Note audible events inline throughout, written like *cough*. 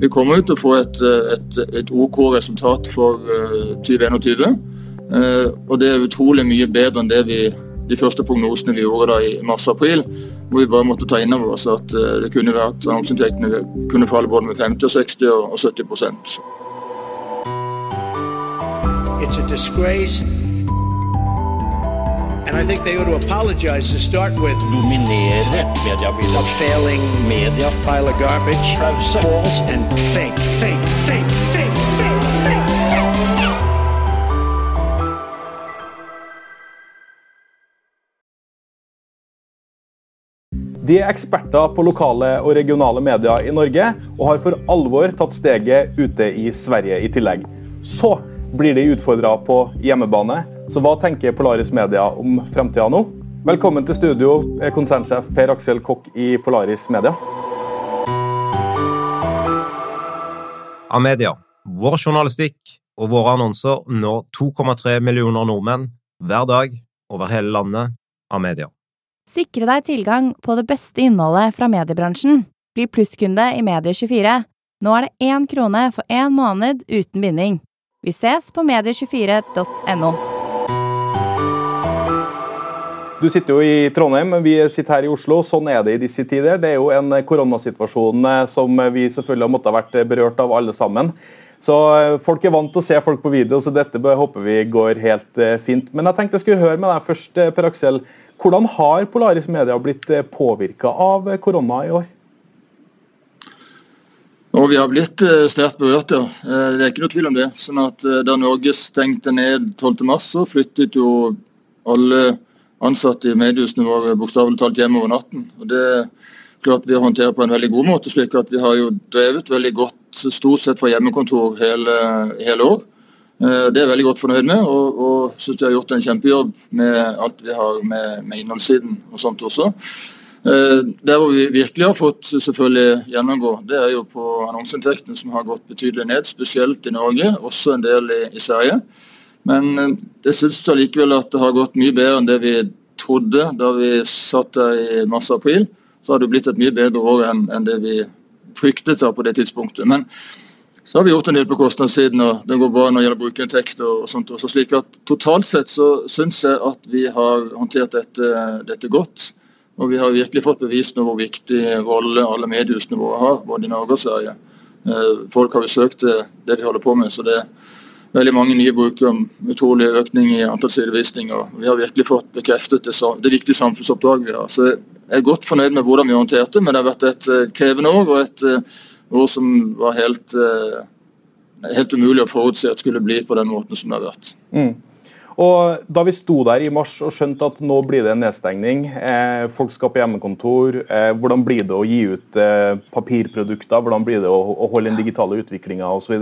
Vi kommer til å få et, et, et OK resultat for 2021. Og det er utrolig mye bedre enn det vi, de første prognosene vi gjorde da i mars-april. Hvor vi bare måtte ta inn over oss at det kunne være at annonseinntektene kunne falle både med 50, 60 og 70 It's a disgrace. And I think they ought to apologize to start with. Dominere mediebildet. A failing Media. pile of garbage. Pause. False and fake, fake, fake, fake, fake, fake. De er eksperter på lokale og regionale medier i Norge, og har for alvor tatt steget ute i Sverige i tillegg. Så blir de utfordra på hjemmebane. Så hva tenker Polaris Media om fremtida nå? Velkommen til studio, konsernsjef Per Aksel Kokk i Polaris Media. Amedia. Vår journalistikk og våre annonser når 2,3 millioner nordmenn hver dag over hele landet. Amedia. Sikre deg tilgang på det beste innholdet fra mediebransjen. Bli plusskunde i Medie24. Nå er det én krone for én måned uten binding. Vi ses på medie24.no. Du sitter jo i Trondheim, vi sitter her i Oslo. Sånn er det i disse tider. Det er jo en koronasituasjon eh, som vi selvfølgelig har måttet ha vært berørt av alle sammen. Så eh, Folk er vant til å se folk på video, så dette håper vi går helt eh, fint. Men jeg tenkte jeg skulle høre med deg først, Per Aksel. Hvordan har Polaris Media blitt påvirka av korona i år? Og Vi har blitt sterkt berørt, ja. Det er ikke noe tvil om det. Sånn at Da Norge stengte ned 12.3, så flyttet jo alle ansatte i mediehusene våre bokstavelig talt hjemme over natten. Og Det er klart vi har håndtere på en veldig god måte. slik at Vi har jo drevet veldig godt stort sett fra hjemmekontor hele, hele år. Det er jeg veldig godt fornøyd med, og, og syns vi har gjort en kjempejobb med alt vi har med, med innholdssiden og sånt også. Der hvor vi virkelig har fått selvfølgelig gjennomgå, det er jo på annonseinntektene som har gått betydelig ned, spesielt i Norge, også en del i, i Sverige. Men jeg syns allikevel at det har gått mye bedre enn det vi trodde da vi satt der i mars-april. Så har det blitt et mye bedre år enn, det vi fryktet da på det tidspunktet. Men så har vi gjort en del på kostnadssiden, og det går bra når det gjelder brukerinntekt og, sånt også. slik at Totalt sett så syns jeg at vi har håndtert dette, dette godt. Og vi har virkelig fått bevist hvor viktig rolle alle mediehusene våre har, både i Norge og Sverige. Folk har jo søkt det, det vi holder på med. så det veldig mange nye brukere, utrolig økning i antall sidevisninger. Vi har virkelig fått bekreftet det, det viktige samfunnsoppdraget vi har. Så jeg er godt fornøyd med hvordan vi håndterte men det har vært et krevende år og et år som var helt, helt umulig å forutse at skulle bli på den måten som det har vært. Mm. Og Da vi sto der i mars og skjønte at nå blir det en nedstengning, eh, folk skal på hjemmekontor, eh, hvordan blir det å gi ut eh, papirprodukter, hvordan blir det å, å holde den digitale utviklinga osv.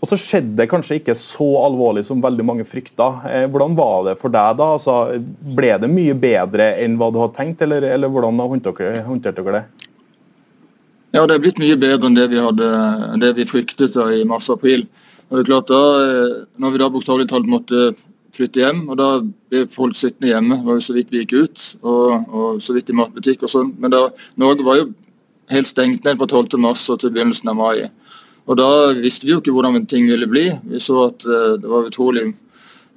Og så skjedde det kanskje ikke så alvorlig som veldig mange frykta. Eh, hvordan var det for deg da? Altså, ble det mye bedre enn hva du hadde tenkt, eller, eller hvordan håndterte dere det? Ja, det er blitt mye bedre enn det vi, hadde, det vi fryktet da i mars-april. Og det er klart da, når vi da bokstavelig talt måtte flytte hjem, og da ble folk sittende hjemme, var jo så vidt vi gikk ut, og, og så vidt i matbutikk og sånn. Men da, Norge var jo helt stengt ned på 12. mars og til begynnelsen av mai. Og Da visste vi jo ikke hvordan ting ville bli. Vi så at uh, det var utrolig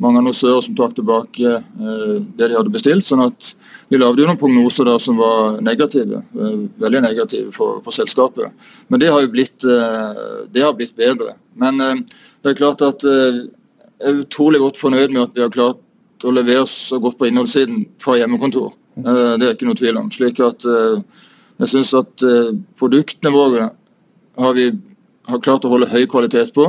mange annonsører som tok tilbake uh, det de hadde bestilt. sånn at vi lagde jo noen prognoser da som var negative, uh, veldig negative for, for, selskapet. Men det har jo blitt, det har blitt bedre. Men det er klart at jeg er utrolig godt fornøyd med at vi har klart å levere så godt på innholdssiden fra hjemmekontor. Det er ikke noe tvil om. slik at jeg syns at produktene våre har vi har klart å holde høy kvalitet på.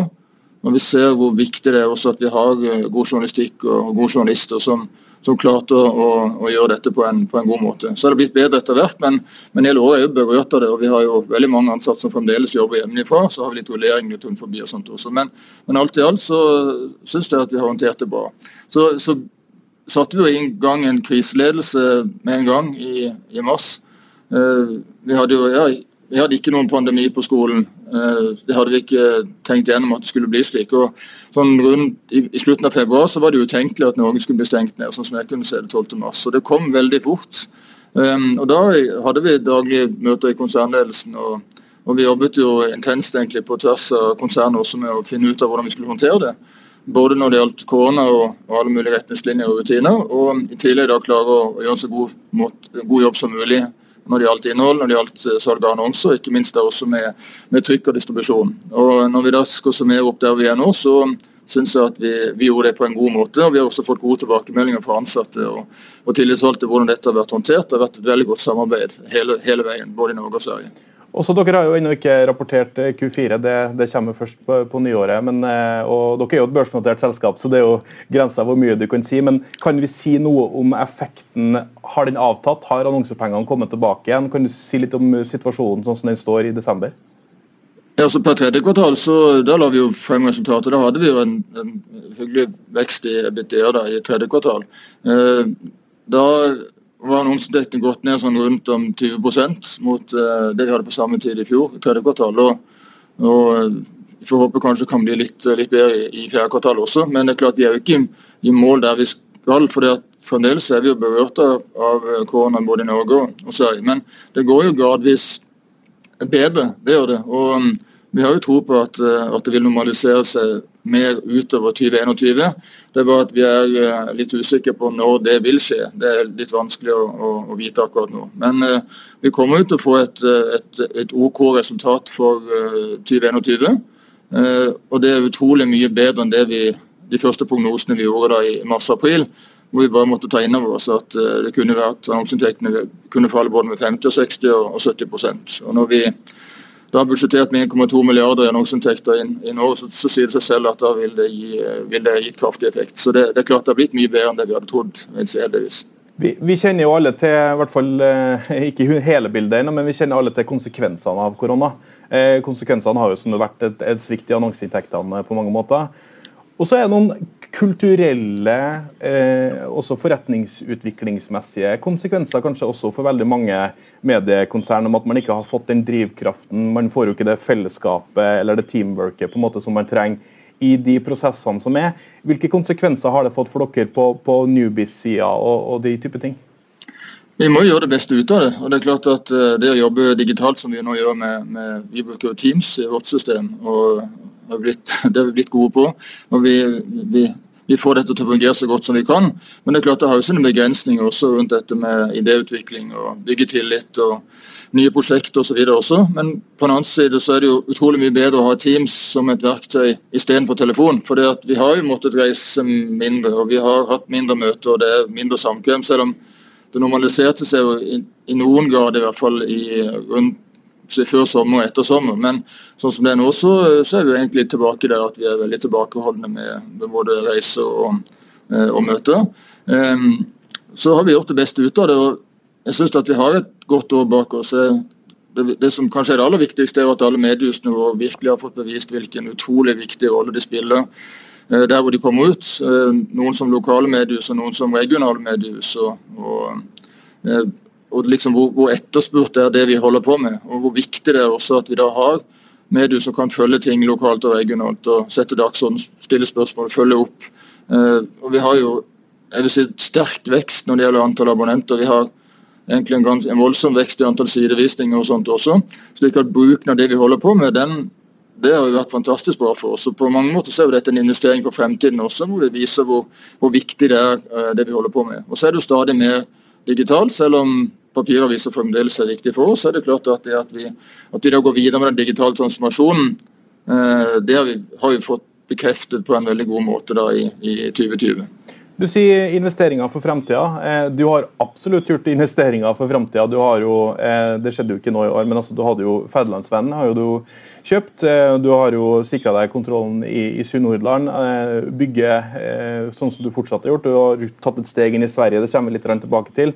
Når vi ser hvor viktig det er også at vi har god journalistikk og gode journalister som, som klarte å, å, å, gjøre dette på en, på en, god måte. Så har det blitt bedre etter hvert, men, men hele året er jo berørt av det. og Vi har jo veldig mange ansatte som fremdeles jobber hjemmefra. Så har vi litt rullering forbi og sånt også. Men, men alt i alt så syns jeg at vi har håndtert det bra. Så, så satte vi jo i gang en kriseledelse med en gang i, i mars. Uh, vi hadde jo ja, vi hadde ikke noen pandemi på skolen. Det hadde vi ikke tenkt gjennom at det skulle bli slik. Og sånn rundt, i, i, slutten av februar så var det utenkelig at Norge skulle bli stengt ned, sånn som jeg kunne se det 12. mars. Og det kom veldig fort. Um, og Da hadde vi daglige møter i konsernledelsen og, Og Vi jobbet jo intenst egentlig på tvers av konsernet også med å finne ut av hvordan vi skulle håndtere det. Både når det gjaldt korona og, og alle mulige retningslinjer og rutiner, og i tillegg da klare å, gjøre en så god, måte, god, jobb som mulig når det gjaldt innhold, når det gjaldt eh, salg av annonser, ikke minst der også med, med trykk og distribusjon. Og Når vi da skal summere opp der vi er nå, så syns jeg at vi, vi, gjorde det på en god måte. og Vi har også fått gode tilbakemeldinger fra ansatte og, og tillitsvalgte hvordan dette har vært håndtert. Det har vært et veldig godt samarbeid hele, hele veien, både i Norge og Sverige. Også Dere har jo ennå ikke rapportert eh, Q4, det, det kommer først på, på nyåret. Men, eh, og Dere er jo et børsnotert selskap, så det er jo grensa hvor mye du kan si. Men kan vi si noe om effekten? Har den avtatt? Har annonsepengene kommet tilbake igjen? Kan du si litt om situasjonen sånn som den står i desember? Ja, så Per tredje kvartal så da la vi jo frem resultatet. Da hadde vi jo en, en hyggelig vekst i EBITDA da, i tredje kvartal. Eh, da var annonseinntektene gått ned sånn rundt om 20% mot uh, det vi hadde på samme tid i fjor, tredje kvartal. Og, og eh, vi får håpe kanskje kan bli litt, litt bedre i, i, fjerde kvartal også. Men det er klart vi er jo ikke i, i mål der vi skal. for det at Fremdeles er vi jo berørt av, av korona både i Norge og Sverige. Men det går jo gradvis bedre. Det gjør det. Og um, vi har jo tro på at, eh, at, det vil normalisere seg mer utover 2021. Det er bare at vi er eh, litt usikre på når det vil skje. Det er litt vanskelig å, å, å vite akkurat nå. Men uh, vi kommer til å få et, et, et OK resultat for uh, 2021. Uh, og det er utrolig mye bedre enn det vi, de første prognosene vi gjorde da i mars-april. Hvor vi bare måtte ta inn over oss at det kunne være at annonseinntektene kunne falle både med 50, og 60 og 70% Og når vi da har budsjettert med 1,2 milliarder i annonseinntekter i år, så, så, sier det seg selv at da vil det gi, vil det gi kraftig effekt. Så det, det, er klart det har blitt mye bedre enn det vi hadde trodd. heldigvis. Vi, vi, kjenner jo alle til, i hvert fall eh, ikke hele bildet men vi kjenner alle til konsekvensene av korona. Eh, konsekvensene har jo som det vært et, et svikt i annonseinntektene på mange måter. Og så er det noen kulturelle, eh, også forretningsutviklingsmessige konsekvenser kanskje også for veldig mange mediekonsern om at man ikke har fått den drivkraften. Man får jo ikke det fellesskapet eller det teamworket på en måte som man trenger i de prosessene som er. Hvilke konsekvenser har det fått for dere på, på Newbies-sida og, og de type ting? Vi må gjøre det beste ut av det. og Det er klart at eh, det å jobbe digitalt som vi nå gjør med, med Vi bruker Teams i vårt system. og har, blitt, *laughs* det har vi blitt gode på. og vi, vi, vi, får dette til å fungere så godt som vi kan. Men det er klart det har jo sine begrensninger også rundt dette med idéutvikling og bygge tillit og nye prosjekter osv. også. Men på den annen side så er det jo utrolig mye bedre å ha Teams som et verktøy istedenfor telefon. For det at vi har jo måttet reise mindre, og vi har hatt mindre møter og det er mindre samkvem. Selv om det normaliserte seg jo i, i noen grad i hvert fall i, rundt før sommer og etter sommer. Men sånn som det er nå, så, så, er vi egentlig tilbake der at vi er veldig tilbakeholdne med, med både reiser og, eh, og møter. Um, så har vi gjort det beste ut av det. og Jeg syns at vi har et godt år bak oss. Det, det, som kanskje er det aller viktigste, er at alle mediehusene våre virkelig har fått bevist hvilken utrolig viktig rolle de spiller eh, der hvor de kommer ut. Eh, noen som lokale mediehus og noen som regionale mediehus. og, og og liksom hvor, hvor, etterspurt er det vi holder på med. Og hvor viktig det er også at vi da har medier som kan følge ting lokalt og regionalt. og Sette dagsorden, stille spørsmål, følge opp. Eh, og Vi har jo jeg vil si, sterk vekst når det gjelder antall abonnenter. Vi har egentlig en, gans, en voldsom vekst i antall sidevisninger og sånt også. slik at bruken av det vi holder på med, den, det har jo vært fantastisk bra for oss. og På mange måter så er jo dette en investering for fremtiden også, hvor det viser hvor, hvor viktig det er eh, det vi holder på med. Og Så er det jo stadig mer digitalt, selv om papiraviser fremdeles er viktig for oss, så er det klart at det at vi, at vi da går videre med den digitale transformasjonen, eh, det har vi, har vi, fått bekreftet på en veldig god måte da i, i 2020. Du sier investeringer for fremtida. Eh, du har absolutt gjort investeringer for framtida. Eh, det skjedde jo ikke nå i år, men altså, du hadde jo Fædrelandsvennen har jo du kjøpt. Du har jo sikra deg kontrollen i, i Sunnhordland. Bygget sånn som du fortsatt har gjort. Du har tatt et steg inn i Sverige, det kommer vi litt tilbake til.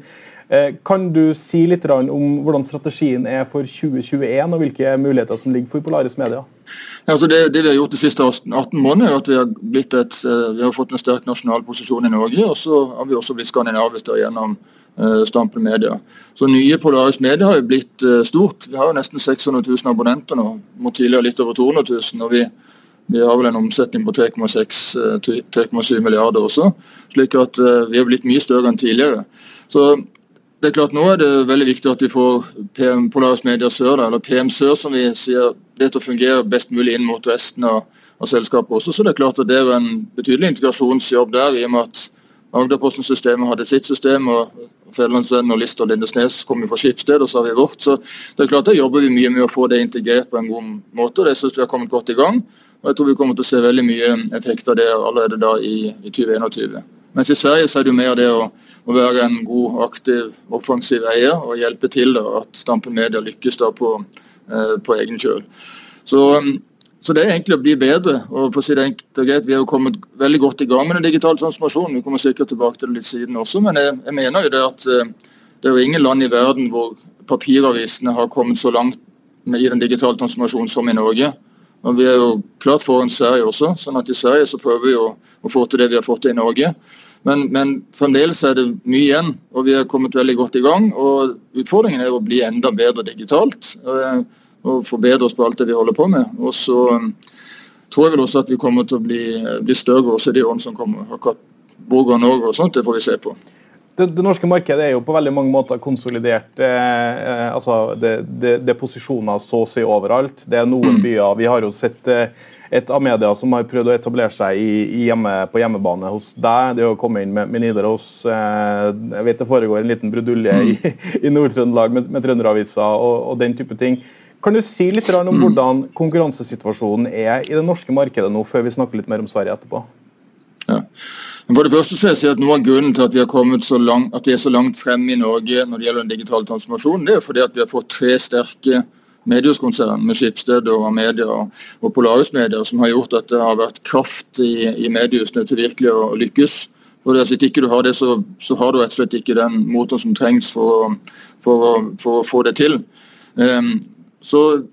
Eh, kan du si litt om hvordan strategien er for 2021, og hvilke muligheter som ligger for Polaris Media? Ja, altså det, det, vi har gjort de siste 18 månedene, er at vi har, et, eh, vi har, fått en sterk nasjonal posisjon i Norge. Og så har vi også blitt skandinavisk gjennom uh, Stample Media. Så nye Polaris Media har jo blitt uh, stort. Vi har jo nesten 600 000 abonnenter nå, mot tidligere litt over 200 000. og vi vi har vel en omsetning på 3,6-3,7 milliarder også, slik at vi har blitt mye større enn tidligere. Så det er klart Nå er det veldig viktig at vi får PM Polaris Media Sør, eller PM Sør, som vi sier, det til å fungere best mulig inn mot resten av, av selskapet også. Så det er klart at det er en betydelig integrasjonsjobb der, i og med at Agderposten-systemet hadde sitt system. og Fedrelandsvennen og Lister Lindesnes jo fra Skipsted, og så har vi vårt. Så det er klart Der jobber vi mye med å få det integrert på en god måte. og Det syns vi har kommet godt i gang. og Jeg tror vi kommer til å se veldig mye effekt av det allerede da i, i 2021. Mens i Sverige så er det jo mer det å, å være en god, aktiv, offensiv eier og hjelpe til da, at Stampen Media lykkes da på, eh, på egen kjøl. Så, så, det er egentlig å bli bedre. og for å si det enkelt og greit, Vi har jo kommet veldig godt i gang med den digitale transformasjonen. Vi kommer sikkert tilbake til det litt siden også, men jeg, jeg mener jo det at eh, det er jo ingen land i verden hvor papiravisene har kommet så langt i den digitale transformasjonen som i Norge. Og Vi er jo klart foran Sverige også, sånn at i Sverige så prøver vi å, å få til det vi har fått til i Norge. Men, men, fremdeles er det mye igjen, og vi har kommet veldig godt i gang. og Utfordringen er å bli enda bedre digitalt og, og forbedre oss på alt det vi holder på med. Og så um, tror jeg vel også at vi kommer til å bli, bli større også i de årene som kommer. Akkurat hvor går Norge og sånt, det får vi se på. Det, det, norske markedet er jo på veldig mange måter konsolidert. Eh, eh altså det, det, det, er posisjoner så å si overalt. Det er noen mm. byer. Vi har jo sett eh, et av media som har prøvd å etablere seg i, i hjemme, på hjemmebane hos deg. Det å komme inn med, med Nidaros eh, Jeg vet det foregår en liten brudulje i, mm. *laughs* i Nord-Trøndelag med, med Trønderavisa og, og, den type ting. Kan du si litt om mm. hvordan konkurransesituasjonen er i det norske markedet nå, før vi snakker litt mer om Sverige etterpå? Ja. For det første så jeg at Noe av grunnen til at vi har så langt, at vi er så langt fremme i Norge når det gjelder den digitale transformasjonen, det er fordi at vi har fått tre sterke mediehuskonsern med Skipsted og Amedia og Polaris Media, som har gjort at det har vært kraft i, i mediehusene til virkelig å lykkes. For Hvis ikke du har det, så, så, har du rett og slett ikke den motoren som trengs for, for, for å få det til. Um, så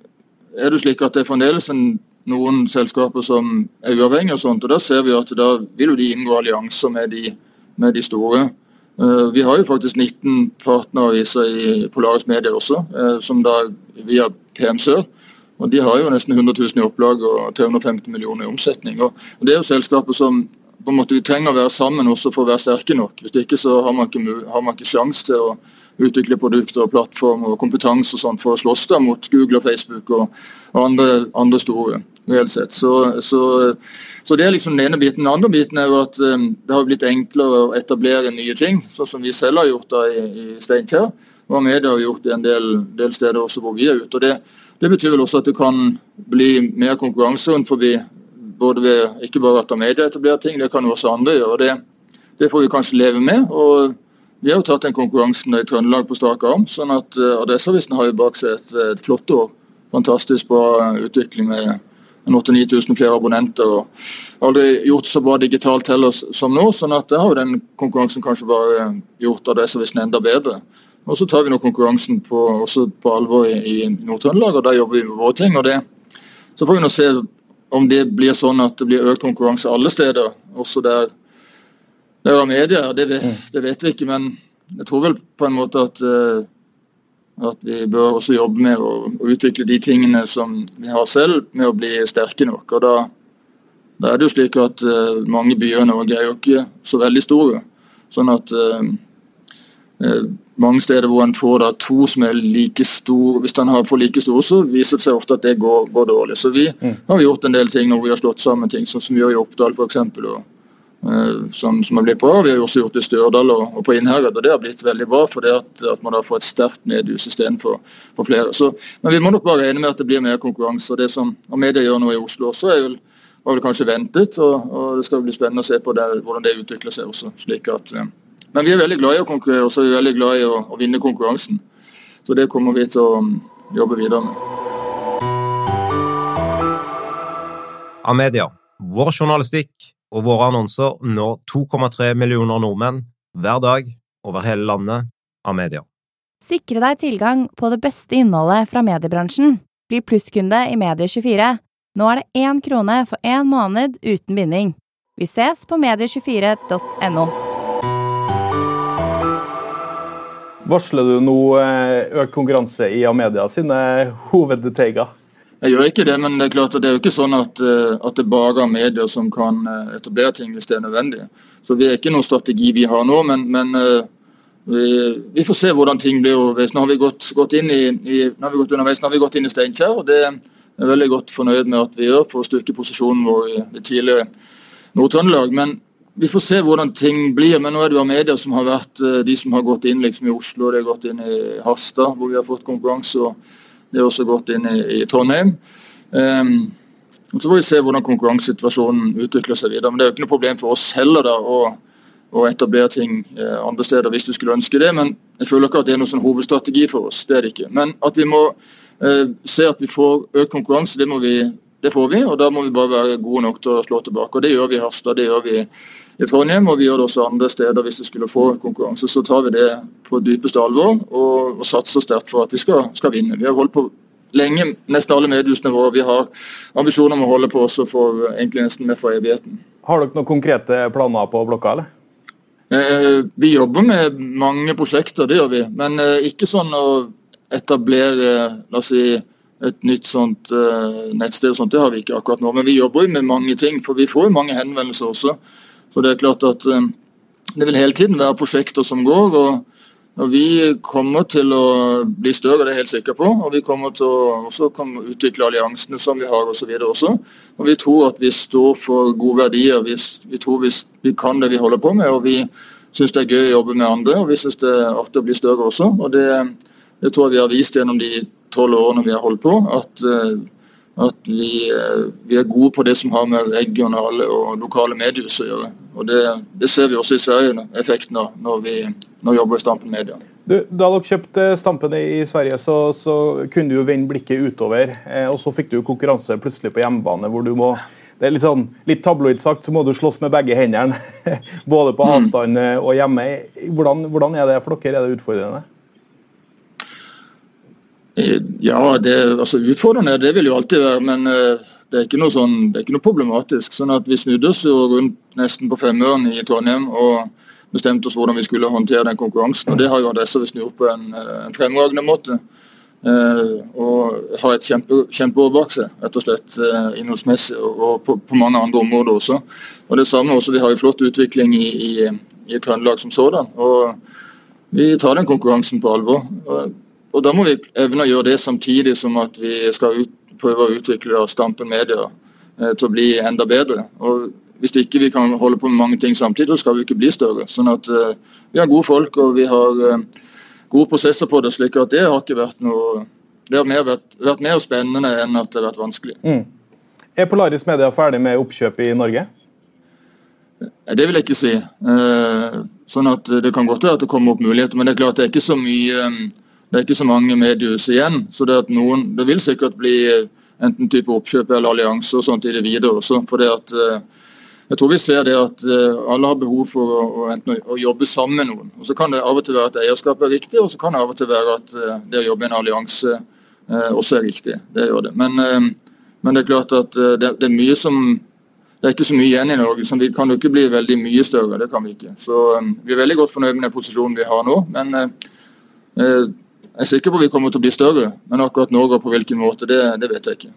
er det slik at det er fremdeles en, noen selskaper som er uavhengige, og sånt, og da ser vi at da vil jo de inngå allianser med de, med de store. Uh, vi har jo faktisk 19 partneraviser i Polaris Media også, uh, som da via PM Sør. Og De har jo nesten 100 000 i opplag og 350 millioner i omsetning. Og Det er jo selskaper som på en måte vi trenger å være sammen også for å være sterke nok. Hvis ikke så har man ikke, har man ikke sjanse til å utvikle produkter og plattformer og kompetanse og sånt for å slåss der mot Google og Facebook og andre, andre, store. Reelt sett. Så, så, så, Det er liksom den ene biten. Den andre biten er jo at um, det har blitt enklere å etablere nye ting, sånn som vi selv har gjort da i, i Steinkjer. Og media har gjort det en del, del, steder også hvor vi er ute. og det, det betyr vel også at det kan bli mer konkurranse rundt forbi både ved ikke bare at media etablerer ting, det kan jo også andre gjøre. Det, det får vi kanskje leve med. og Vi har jo tatt den konkurransen i Trøndelag på strak arm. sånn at uh, Adresseavisen har jo bak seg et, et flott år. Fantastisk bra utvikling med 8000-9000 flere abonnenter. og Aldri gjort så bra digitalt heller som nå. sånn at det har jo den konkurransen kanskje bare gjort Adresseavisen enda bedre. Og Så tar vi nå konkurransen på, også på alvor i, i Nord-Trøndelag, og da jobber vi med våre ting. og det, Så får vi nå se om det blir sånn at det blir økt konkurranse alle steder, også der det er media. Det vet, mm. det vet vi ikke, men jeg tror vel på en måte at, uh, at vi bør også jobbe med å, å, utvikle de tingene som vi har selv, med å bli sterke nok. og da, da er det jo slik at uh, Mange byer i Norge er jo ikke så veldig store. sånn at uh, mange steder hvor en får da to som er like store, Hvis en får like store, så viser det seg ofte at det går, går dårlig. Så vi mm. har gjort en del ting når vi har slått sammen ting, sånn som vi gjør i Oppdal f.eks. Uh, som, som har blitt bra. Vi har også gjort det i Stjørdal og, og, på Innherred, og det har blitt veldig bra. for det at, at man da får et sterkt mediehus istedenfor for flere. Så, men vi må nok bare regne med at det blir mer konkurranse. og Det som media gjør nå i Oslo også, er vel, var vel kanskje ventet. og, og Det skal bli spennende å se på der, hvordan det utvikler seg også. slik at uh, men vi er veldig glad i å konkurrere og så er vi veldig glad i å, å vinne konkurransen. Så det kommer vi til å um, jobbe videre med. Amedia, vår journalistikk og våre annonser når 2,3 millioner nordmenn hver dag over hele landet. av media. Sikre deg tilgang på det beste innholdet fra mediebransjen. Bli plusskunde i Medie24. Nå er det én krone for én måned uten binding. Vi ses på medie24.no. Varsler du nå eh, økt konkurranse i Amedia sine hovedteiger? Jeg gjør ikke det, men det er klart at det er jo ikke sånn at, eh, at det bare er medier som kan eh, etablere ting hvis det er nødvendig. Så vi er ikke noen strategi vi har nå, men, men vi, vi, får se hvordan ting blir. Nå har vi gått, gått inn i, i, nå har vi gått underveis, nå har vi gått inn i Steinkjer. og Det er veldig godt fornøyd med at vi gjør for å styrke posisjonen vår i det tidligere Nord-Trøndelag. Men vi får se hvordan ting blir. Men nå er det jo medier som har vært eh, de som har gått inn liksom i Oslo, det har gått inn i Harstad, hvor vi har fått konkurranse. og Det har også gått inn i, i Trondheim. Um, og Så får vi se hvordan konkurransesituasjonen utvikler seg videre. Men det er jo ikke noe problem for oss heller da, å å etablere ting eh, andre steder hvis du skulle ønske det. Men jeg føler ikke at det er noen sånn hovedstrategi for oss. Det er det ikke. Men at vi må eh, se at vi får økt konkurranse, det, må vi, det, får vi. Og da må vi bare være gode nok til å slå tilbake. Og det gjør vi i Harstad, det gjør vi i Trondheim, og vi gjør det også andre steder hvis vi skulle få konkurranse. Så tar vi det på dypeste alvor og, og satser sterkt for at vi skal, skal vinne. Vi har holdt på lenge, nesten alle mediehusene våre. Vi har ambisjoner om å holde på også for egentlig nesten med for evigheten. Har dere noen konkrete planer på blokka, eller? Eh, vi jobber med mange prosjekter, det gjør vi. Men eh, ikke sånn å etablere la oss si, et nytt sånt uh, nettsted. og sånt, Det har vi ikke akkurat nå. Men vi jobber med mange ting. For vi får jo mange henvendelser også. Så det er klart at uh, det vil hele tiden være prosjekter som går. og og Vi kommer til å bli større, det er jeg helt sikker på. Og vi kommer til å også utvikle alliansene som vi har osv. også. Og vi tror at vi står for gode verdier. Vi, vi tror vi, vi, kan det vi holder på med. Og vi syns det er gøy å jobbe med andre, og vi syns det er artig å bli større også. Og det, det tror jeg vi har vist gjennom de tolv årene vi har holdt på. at eh, at vi, eh, vi, er gode på det som har med regionale og lokale mediehus å gjøre. Og det, det, ser vi også i Sverige, effekten av når vi, når jobber i Stampen Media. Du, da dere kjøpte stampene i Sverige, så, så kunne du jo vende blikket utover. Eh, og så fikk du konkurranse plutselig på hjemmebane, hvor du må det er litt, sånn, litt tabloid sagt, så må du slåss med begge hendene. *laughs* Både på mm. avstand eh, og hjemme. Hvordan, hvordan er det for dere? Er det utfordrende? Ja, det, altså utfordrende det vil jo alltid være, men uh, det er ikke noe, sånn, det er ikke noe problematisk. sånn at Vi snudde oss jo rundt nesten på femøren i Trondheim og bestemte oss hvordan vi skulle håndtere den konkurransen. og Det har jo Adresseavisen gjort på en, eh, en fremragende måte. Uh, og har et kjempe, kjempeår bak seg, rett og slett uh, innholdsmessig, og, og på, på, mange andre områder også. Og det samme også, Vi har jo flott utvikling i, i, i Trøndelag som sådan. og Vi tar den konkurransen på alvor. Og og Da må vi evne å gjøre det samtidig som at vi skal ut, prøve å utvikle Stampen Media eh, til å bli enda bedre. Og Hvis ikke vi kan holde på med mange ting samtidig, så skal vi ikke bli større. Sånn at eh, Vi har gode folk og vi har eh, gode prosesser på det. slik at det har ikke vært noe det har mer vært, vært mer spennende enn at det har vært vanskelig. Mm. Er Polaris Media ferdig med oppkjøp i Norge? Det vil jeg ikke si. Eh, sånn at Det kan godt være at det kommer opp muligheter, men det er klart det er ikke så mye det er ikke så mange mediehus igjen. så Det, noen, det vil sikkert bli enten type oppkjøp eller allianser og sånt i det videre også. for det at eh, jeg tror vi ser det at eh, alle har behov for å, å, å jobbe sammen med noen. Og Så kan det av og til være at eierskapet er riktig, og så kan det av og til være at eh, det å jobbe i en allianse eh, også er riktig. Det gjør det. Men, eh, men det er klart at det, det, er mye som det er ikke så mye igjen i Norge, så vi kan jo ikke bli veldig mye større. Det kan vi ikke. Så Vi er veldig godt fornøyd med den posisjonen vi har nå. men jeg er sikker på at vi kommer til å bli større, men akkurat Norge og på hvilken måte, det, det vet jeg ikke.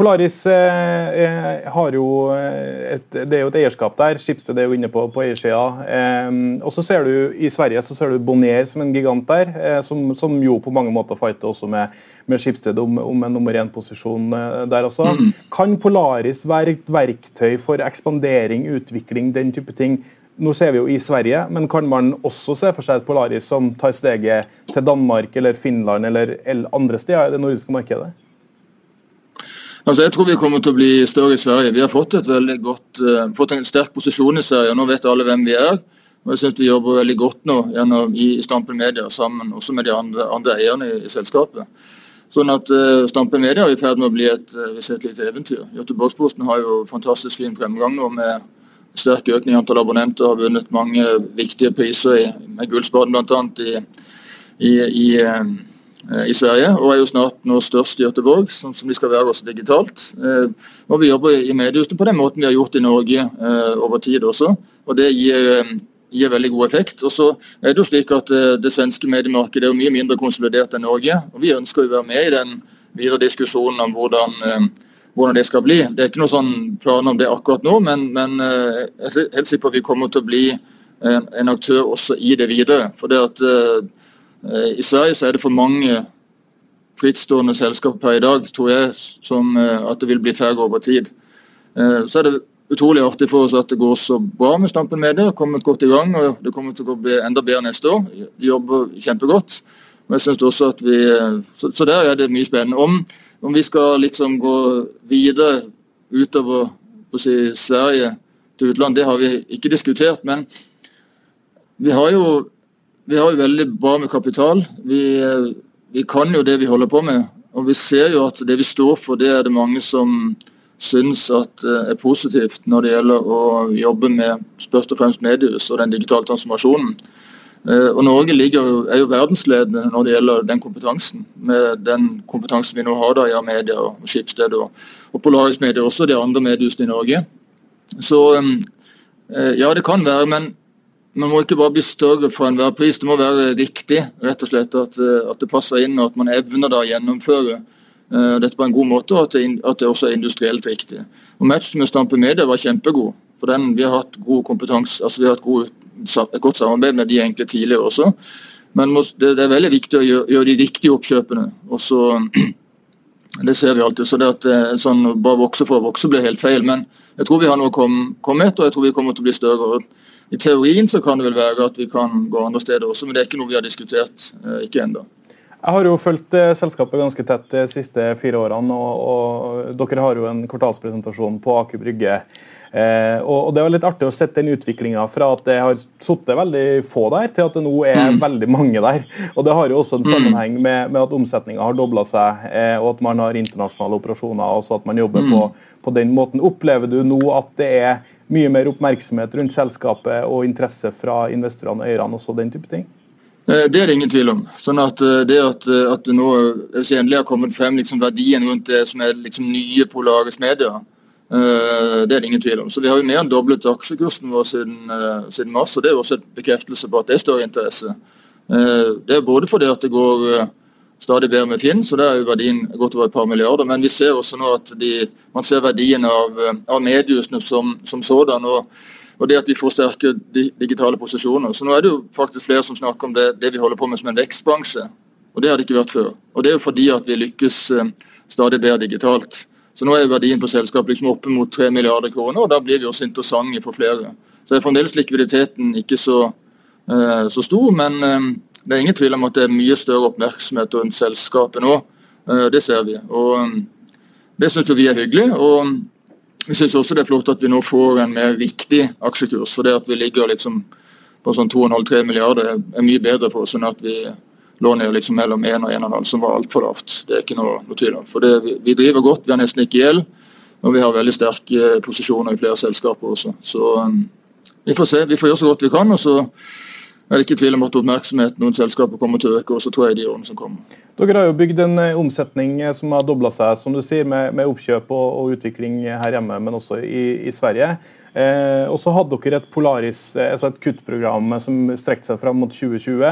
Polaris eh, eh har jo eh, et, det er jo et eierskap der. Skipsted er jo inne på, på eiersida. Eh, og så ser du I Sverige så ser du Bonnier som en gigant der, eh, som, som, jo på mange måter fighter også med, med Skipsted om, om en nummer én-posisjon eh, der også. Mm. Kan Polaris være et verktøy for ekspandering, utvikling, den type ting, nå ser vi jo i Sverige, men kan man også se for seg et Polaris som tar steget til Danmark eller Finland eller, andre steder i det nordiske markedet? Altså, jeg tror vi kommer til å bli større i Sverige. Vi har fått, godt, uh, fått en sterk posisjon i Sverige. og Nå vet alle hvem vi er. og Jeg synes vi jobber veldig godt nå gjennom, i, i Stampen Media sammen også med de andre, andre eierne i, i, selskapet. Sånn at uh, Stampen Media er i ferd med å bli et, uh, et lite eventyr. Göteborgsposten har jo fantastisk fin fremgang nå med sterk økning i antall abonnenter, har vunnet mange viktige priser i, med Gullspaden bl.a. I, i, i, eh, i Sverige, og er jo snart nå størst i Göteborg, som, som de skal være også digitalt. Eh, og Vi jobber i mediehuset på den måten vi har gjort i Norge eh, over tid også. og Det gir, gir veldig god effekt. Og så er Det jo slik at det svenske mediemarkedet er jo mye mindre konsolidert enn Norge. og Vi ønsker å være med i den videre diskusjonen om hvordan hvordan det skal bli. Det er ikke noen sånn plan om det akkurat nå, men, men eh, jeg er helt sikker på at vi kommer til å bli en, en aktør også i det videre. For det at uh, I Sverige så er det for mange frittstående selskaper per i dag, tror jeg, som uh, at det vil bli færre over tid. Uh, så er det utrolig artig for oss at det går så bra med Stampen Media. kommet godt i gang, og Det kommer til å bli enda bedre neste år. Vi jobber kjempegodt. Og jeg synes også at vi, eh, så, så der er det mye spennende. Om, om vi skal liksom gå videre utover si, Sverige til utlandet, det har vi ikke diskutert. Men vi har jo, vi har jo veldig bra med kapital. Vi, vi kan jo det vi holder på med. Og vi ser jo at det vi står for, det er det mange som syns at er positivt når det gjelder å jobbe med først og fremst mediehus og den digitale transformasjonen. Eh, og Norge ligger, er jo verdensledende når det gjelder den kompetansen. Med den kompetansen vi nå har da i Amedia og Skipsted og, og Polaris også de andre mediehusene i Norge. Så eh, ja, det kan være, men man må ikke bare bli større for enhver pris. Det må være riktig, rett og slett, at, eh, at det passer inn og at man evner da å gjennomføre dette på en god måte, og at det, at det også er industrielt riktig. Og Matchen med Stampe Media var kjempegod. For den, Vi har hatt god kompetanse, altså vi har hatt god et godt samarbeid med de egentlig tidligere også. Men det er veldig viktig å gjøre de riktige oppkjøpene. og så *clears throat* det ser vi alltid. så det at eh, sånn Bare vokse for å vokse blir helt feil. Men jeg tror vi har noe å komme etter, og jeg tror vi kommer til å bli større. I teorien så kan det vel være at vi kan gå andre steder også, men det er ikke noe vi har diskutert. Eh, ikke ennå. Jeg har jo fulgt eh, selskapet ganske tett de siste fire årene. og, og Dere har jo en kvartalspresentasjon på Aker Brygge Eh, og, og, Det var litt artig å sette den utviklinga fra at det har sittet veldig få der, til at det nå er mm. veldig mange der. Og Det har jo også en mm. sammenheng med, med at omsetninga har dobla seg, eh, og at man har internasjonale operasjoner. og så at man jobber mm. på, på, den måten. Opplever du nå at det er mye mer oppmerksomhet rundt selskapet og interesse fra investorene og eierne, også den type ting? Eh, det er det ingen tvil om. Sånn at eh, Det at, at det nå endelig har kommet frem liksom verdien rundt det som er liksom nye Polaris Media, Eh, det er det ingen tvil om. Så Vi har jo mer enn doblet aksjekursen vår siden, eh, siden mars, og det er også en bekreftelse på at det står i interesse. Eh, det er både fordi at det går stadig bedre med Finn, så der er jo verdien godt over et par milliarder. Men vi ser også nå at de, man ser verdien av, av mediehusene som, som sådan. Og, og, det at vi får sterke digitale posisjoner. Så nå er det jo faktisk flere som snakker om det, det vi holder på med som en vekstbransje. Og det har det ikke vært før. Og det er jo fordi at vi lykkes stadig bedre digitalt. Så nå er verdien på selskapet liksom oppe mot 3 milliarder kroner, og da blir vi også interessante for flere. Så er fremdeles likviditeten ikke så, uh, så stor, men det er ingen tvil om at det er mye større oppmerksomhet rundt selskapet nå. Uh, det ser vi. Og um, Det syns vi er hyggelig. og vi syns også det er flott at vi nå får en mer riktig aksjekurs. For det at vi ligger liksom på sånn 2,5-3 milliarder er mye bedre for oss enn at vi lå ned liksom mellom 1 og 1,5, som var altfor lavt. Det er ikke noe, noe tvil om. For det, vi, driver godt, vi har nesten ikke gjeld. Og vi har veldig sterke posisjoner i flere selskaper også. Så um, vi får se. Vi får gjøre så godt vi kan. og så er det ikke tvil om at oppmerksomheten noen selskaper kommer til å øke, og så tror jeg de årene som kommer. Dere har jo bygd en eh, omsetning eh, som har dobla seg, som du sier, med, med oppkjøp og, og, utvikling her hjemme, men også i, i Sverige. Eh, og så hadde dere et Polaris, eh, altså et kuttprogram som strekte seg fram mot 2020.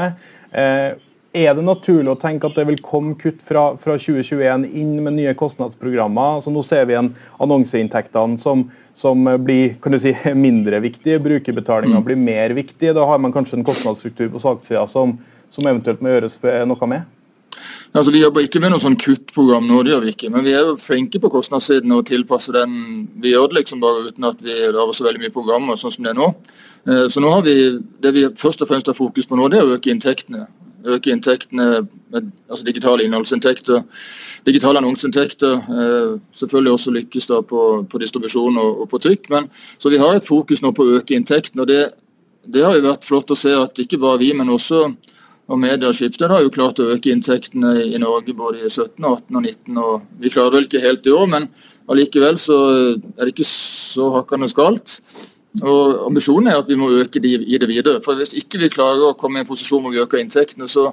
Eh, er det naturlig å tenke at det vil komme kutt fra, fra 2021 inn med nye kostnadsprogrammer? Altså nå ser vi igjen annonseinntektene som, som blir kan du si, *laughs* mindre viktige. Brukerbetalinga mm. blir mer viktig. Da har man kanskje en kostnadsstruktur på saksida som, som eventuelt må gjøres noe med? Altså, Vi jobber ikke med noe sånn kuttprogram nå, det gjør vi ikke. Men vi er jo flinke på kostnadssiden og tilpasse den. Vi gjør det liksom bare uten at vi lager så veldig mye programmer sånn som det er nå. Eh, så nå har vi, Det vi først og fremst har fokus på nå, det er å øke inntektene øke inntektene med altså digitale innholdsinntekter, digitale annonseinntekter. Eh, selvfølgelig også lykkes da på, på distribusjon og, og, på trykk. Men, så vi har et fokus nå på å øke inntektene. og det, det, har jo vært flott å se at ikke bare vi, men også og Media Skipsted har jo klart å øke inntektene i Norge både i 17, 18 og 19. og Vi klarer vel ikke helt i år, men allikevel så er det ikke så hakkende galt. Og Ambisjonen er at vi må øke de i det videre. For Hvis ikke vi klarer å komme i en posisjon hvor vi øker inntektene, så,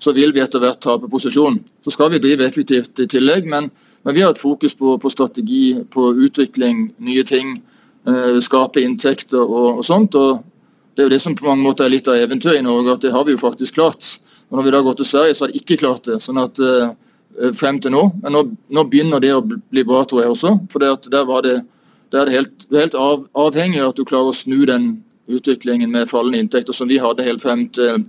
så vil vi etter hvert tape posisjon. Så skal vi drive effektivt i tillegg, men, men vi har et fokus på, på, strategi, på utvikling, nye ting. Eh, skape inntekter og, og, sånt. og Det er jo det som på mange måter er litt av eventyret i Norge, at det har vi jo faktisk klart. Og Når vi da går til Sverige, så har de ikke klart det. sånn at eh, frem til nå. Men nå, nå begynner det å bli bra, tror jeg også. For der var det det er helt, helt av, avhengig av at du klarer å snu den utviklingen med fallende inntekter som vi hadde helt frem til,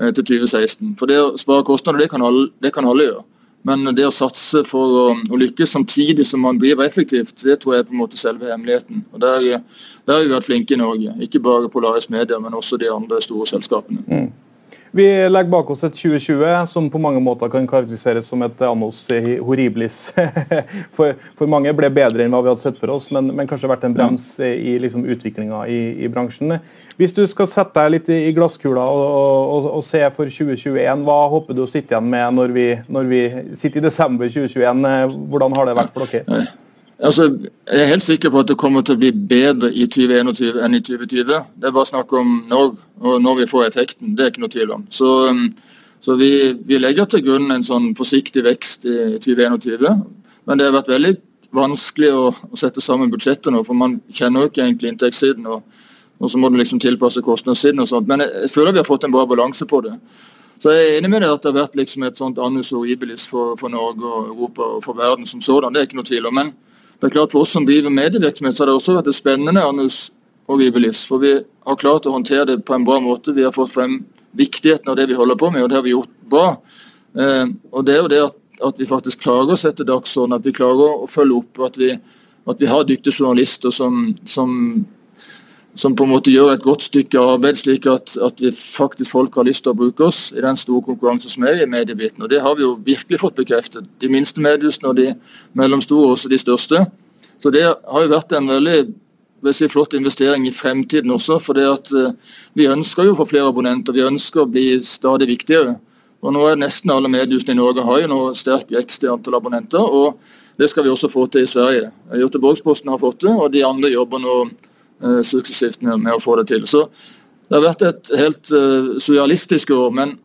eh, til 2016. For det å spare kostnader, det kan alle, det kan alle gjøre. Men det å satse for å, å, lykkes samtidig som man driver effektivt, det tror jeg er på en måte selve hemmeligheten. Og Der, der har vi vært flinke i Norge. Ikke bare Polaris Media, men også de andre store selskapene. Mm. Vi legger bak oss et 2020 som på mange måter kan karakteriseres som et annos horribilis. *laughs* For, for mange ble bedre enn hva vi hadde sett for oss, men, men kanskje vært en brems i liksom, utviklinga i, i, bransjen. Hvis du skal sette deg litt i glasskula og, og, og, se for 2021, hva håper du å sitte igjen med når vi, når vi sitter i desember 2021? Hvordan har det vært for dere? Altså, jeg er helt sikker på at det kommer til å bli bedre i 2021 enn i 2020. Det er bare snakk om når, og når vi får effekten. Det er ikke noe tvil om. Så, um, så vi, vi, legger til grunn en sånn forsiktig vekst i 2021. Men det har vært veldig vanskelig å, å sette sammen budsjettet nå, for man kjenner jo ikke egentlig inntektssiden. Og, og, så må du liksom tilpasse kostnadssiden og sånt. Men jeg, jeg føler vi har fått en bra balanse på det. Så jeg er enig med deg at det har vært liksom et sånt annus horribilis for, for Norge og Europa og for verden som sådan. Det er ikke noe tvil om. men det er klart For oss som driver medievirksomhet, så har det også vært spennende Anus og Ibelis. For vi har klart å håndtere det på en bra måte. Vi har fått frem viktigheten av det vi holder på med, og det har vi gjort bra. Eh, og det er jo det at, at, vi faktisk klarer å sette dagsorden, at vi klarer å følge opp. At vi, at vi har dyktige journalister som, som som på en måte gjør et godt stykke arbeid, slik at, at vi faktisk folk har lyst til å bruke oss i den store konkurransen som er i mediebiten. Og Det har vi jo virkelig fått bekreftet. De minste mediehusene og de mellomstore, også de største. Så det har jo vært en veldig si, flott investering i fremtiden også. For det at uh, vi ønsker jo å få flere abonnenter, vi ønsker å bli stadig viktigere. Og nå er Nesten alle mediehusene i Norge har jo nå sterk vekst i antall abonnenter. og Det skal vi også få til i Sverige. Göteborgsposten har fått det, og de andre jobber nå Eh, suksessivt med, med, å få det til. Så Det har vært et helt uh, surrealistisk år, men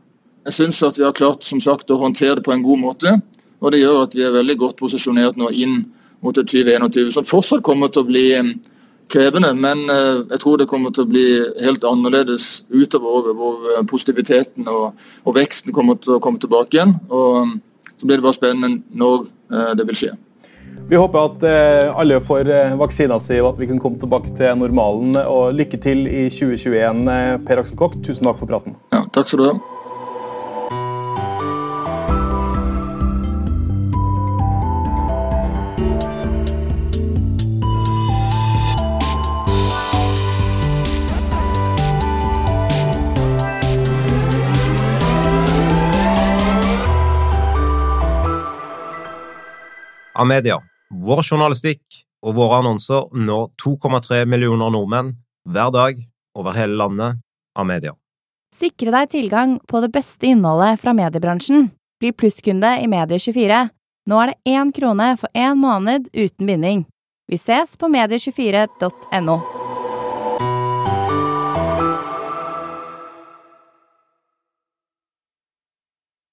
jeg syns at vi har klart som sagt, å håndtere det på en god måte. Og det gjør at vi er veldig godt posisjonert nå inn mot 2021, som fortsatt kommer til å bli um, krevende. Men uh, jeg tror det kommer til å bli helt annerledes utover året, hvor uh, positiviteten og, og, veksten kommer til å komme tilbake igjen. Og så blir det bare spennende når det vil skje. Vi håper at eh, alle får eh, vaksina si og at vi kan komme tilbake til normalen. Og lykke til i 2021, eh, Per Aksel Kokk. Tusen takk for praten. Ja, takk skal du ha. Amedia. Vår journalistikk og våre annonser når 2,3 millioner nordmenn hver dag over hele landet av media. Sikre deg tilgang på det beste innholdet fra mediebransjen. Bli plusskunde i Medie24. Nå er det én krone for én måned uten binding. Vi ses på medie24.no.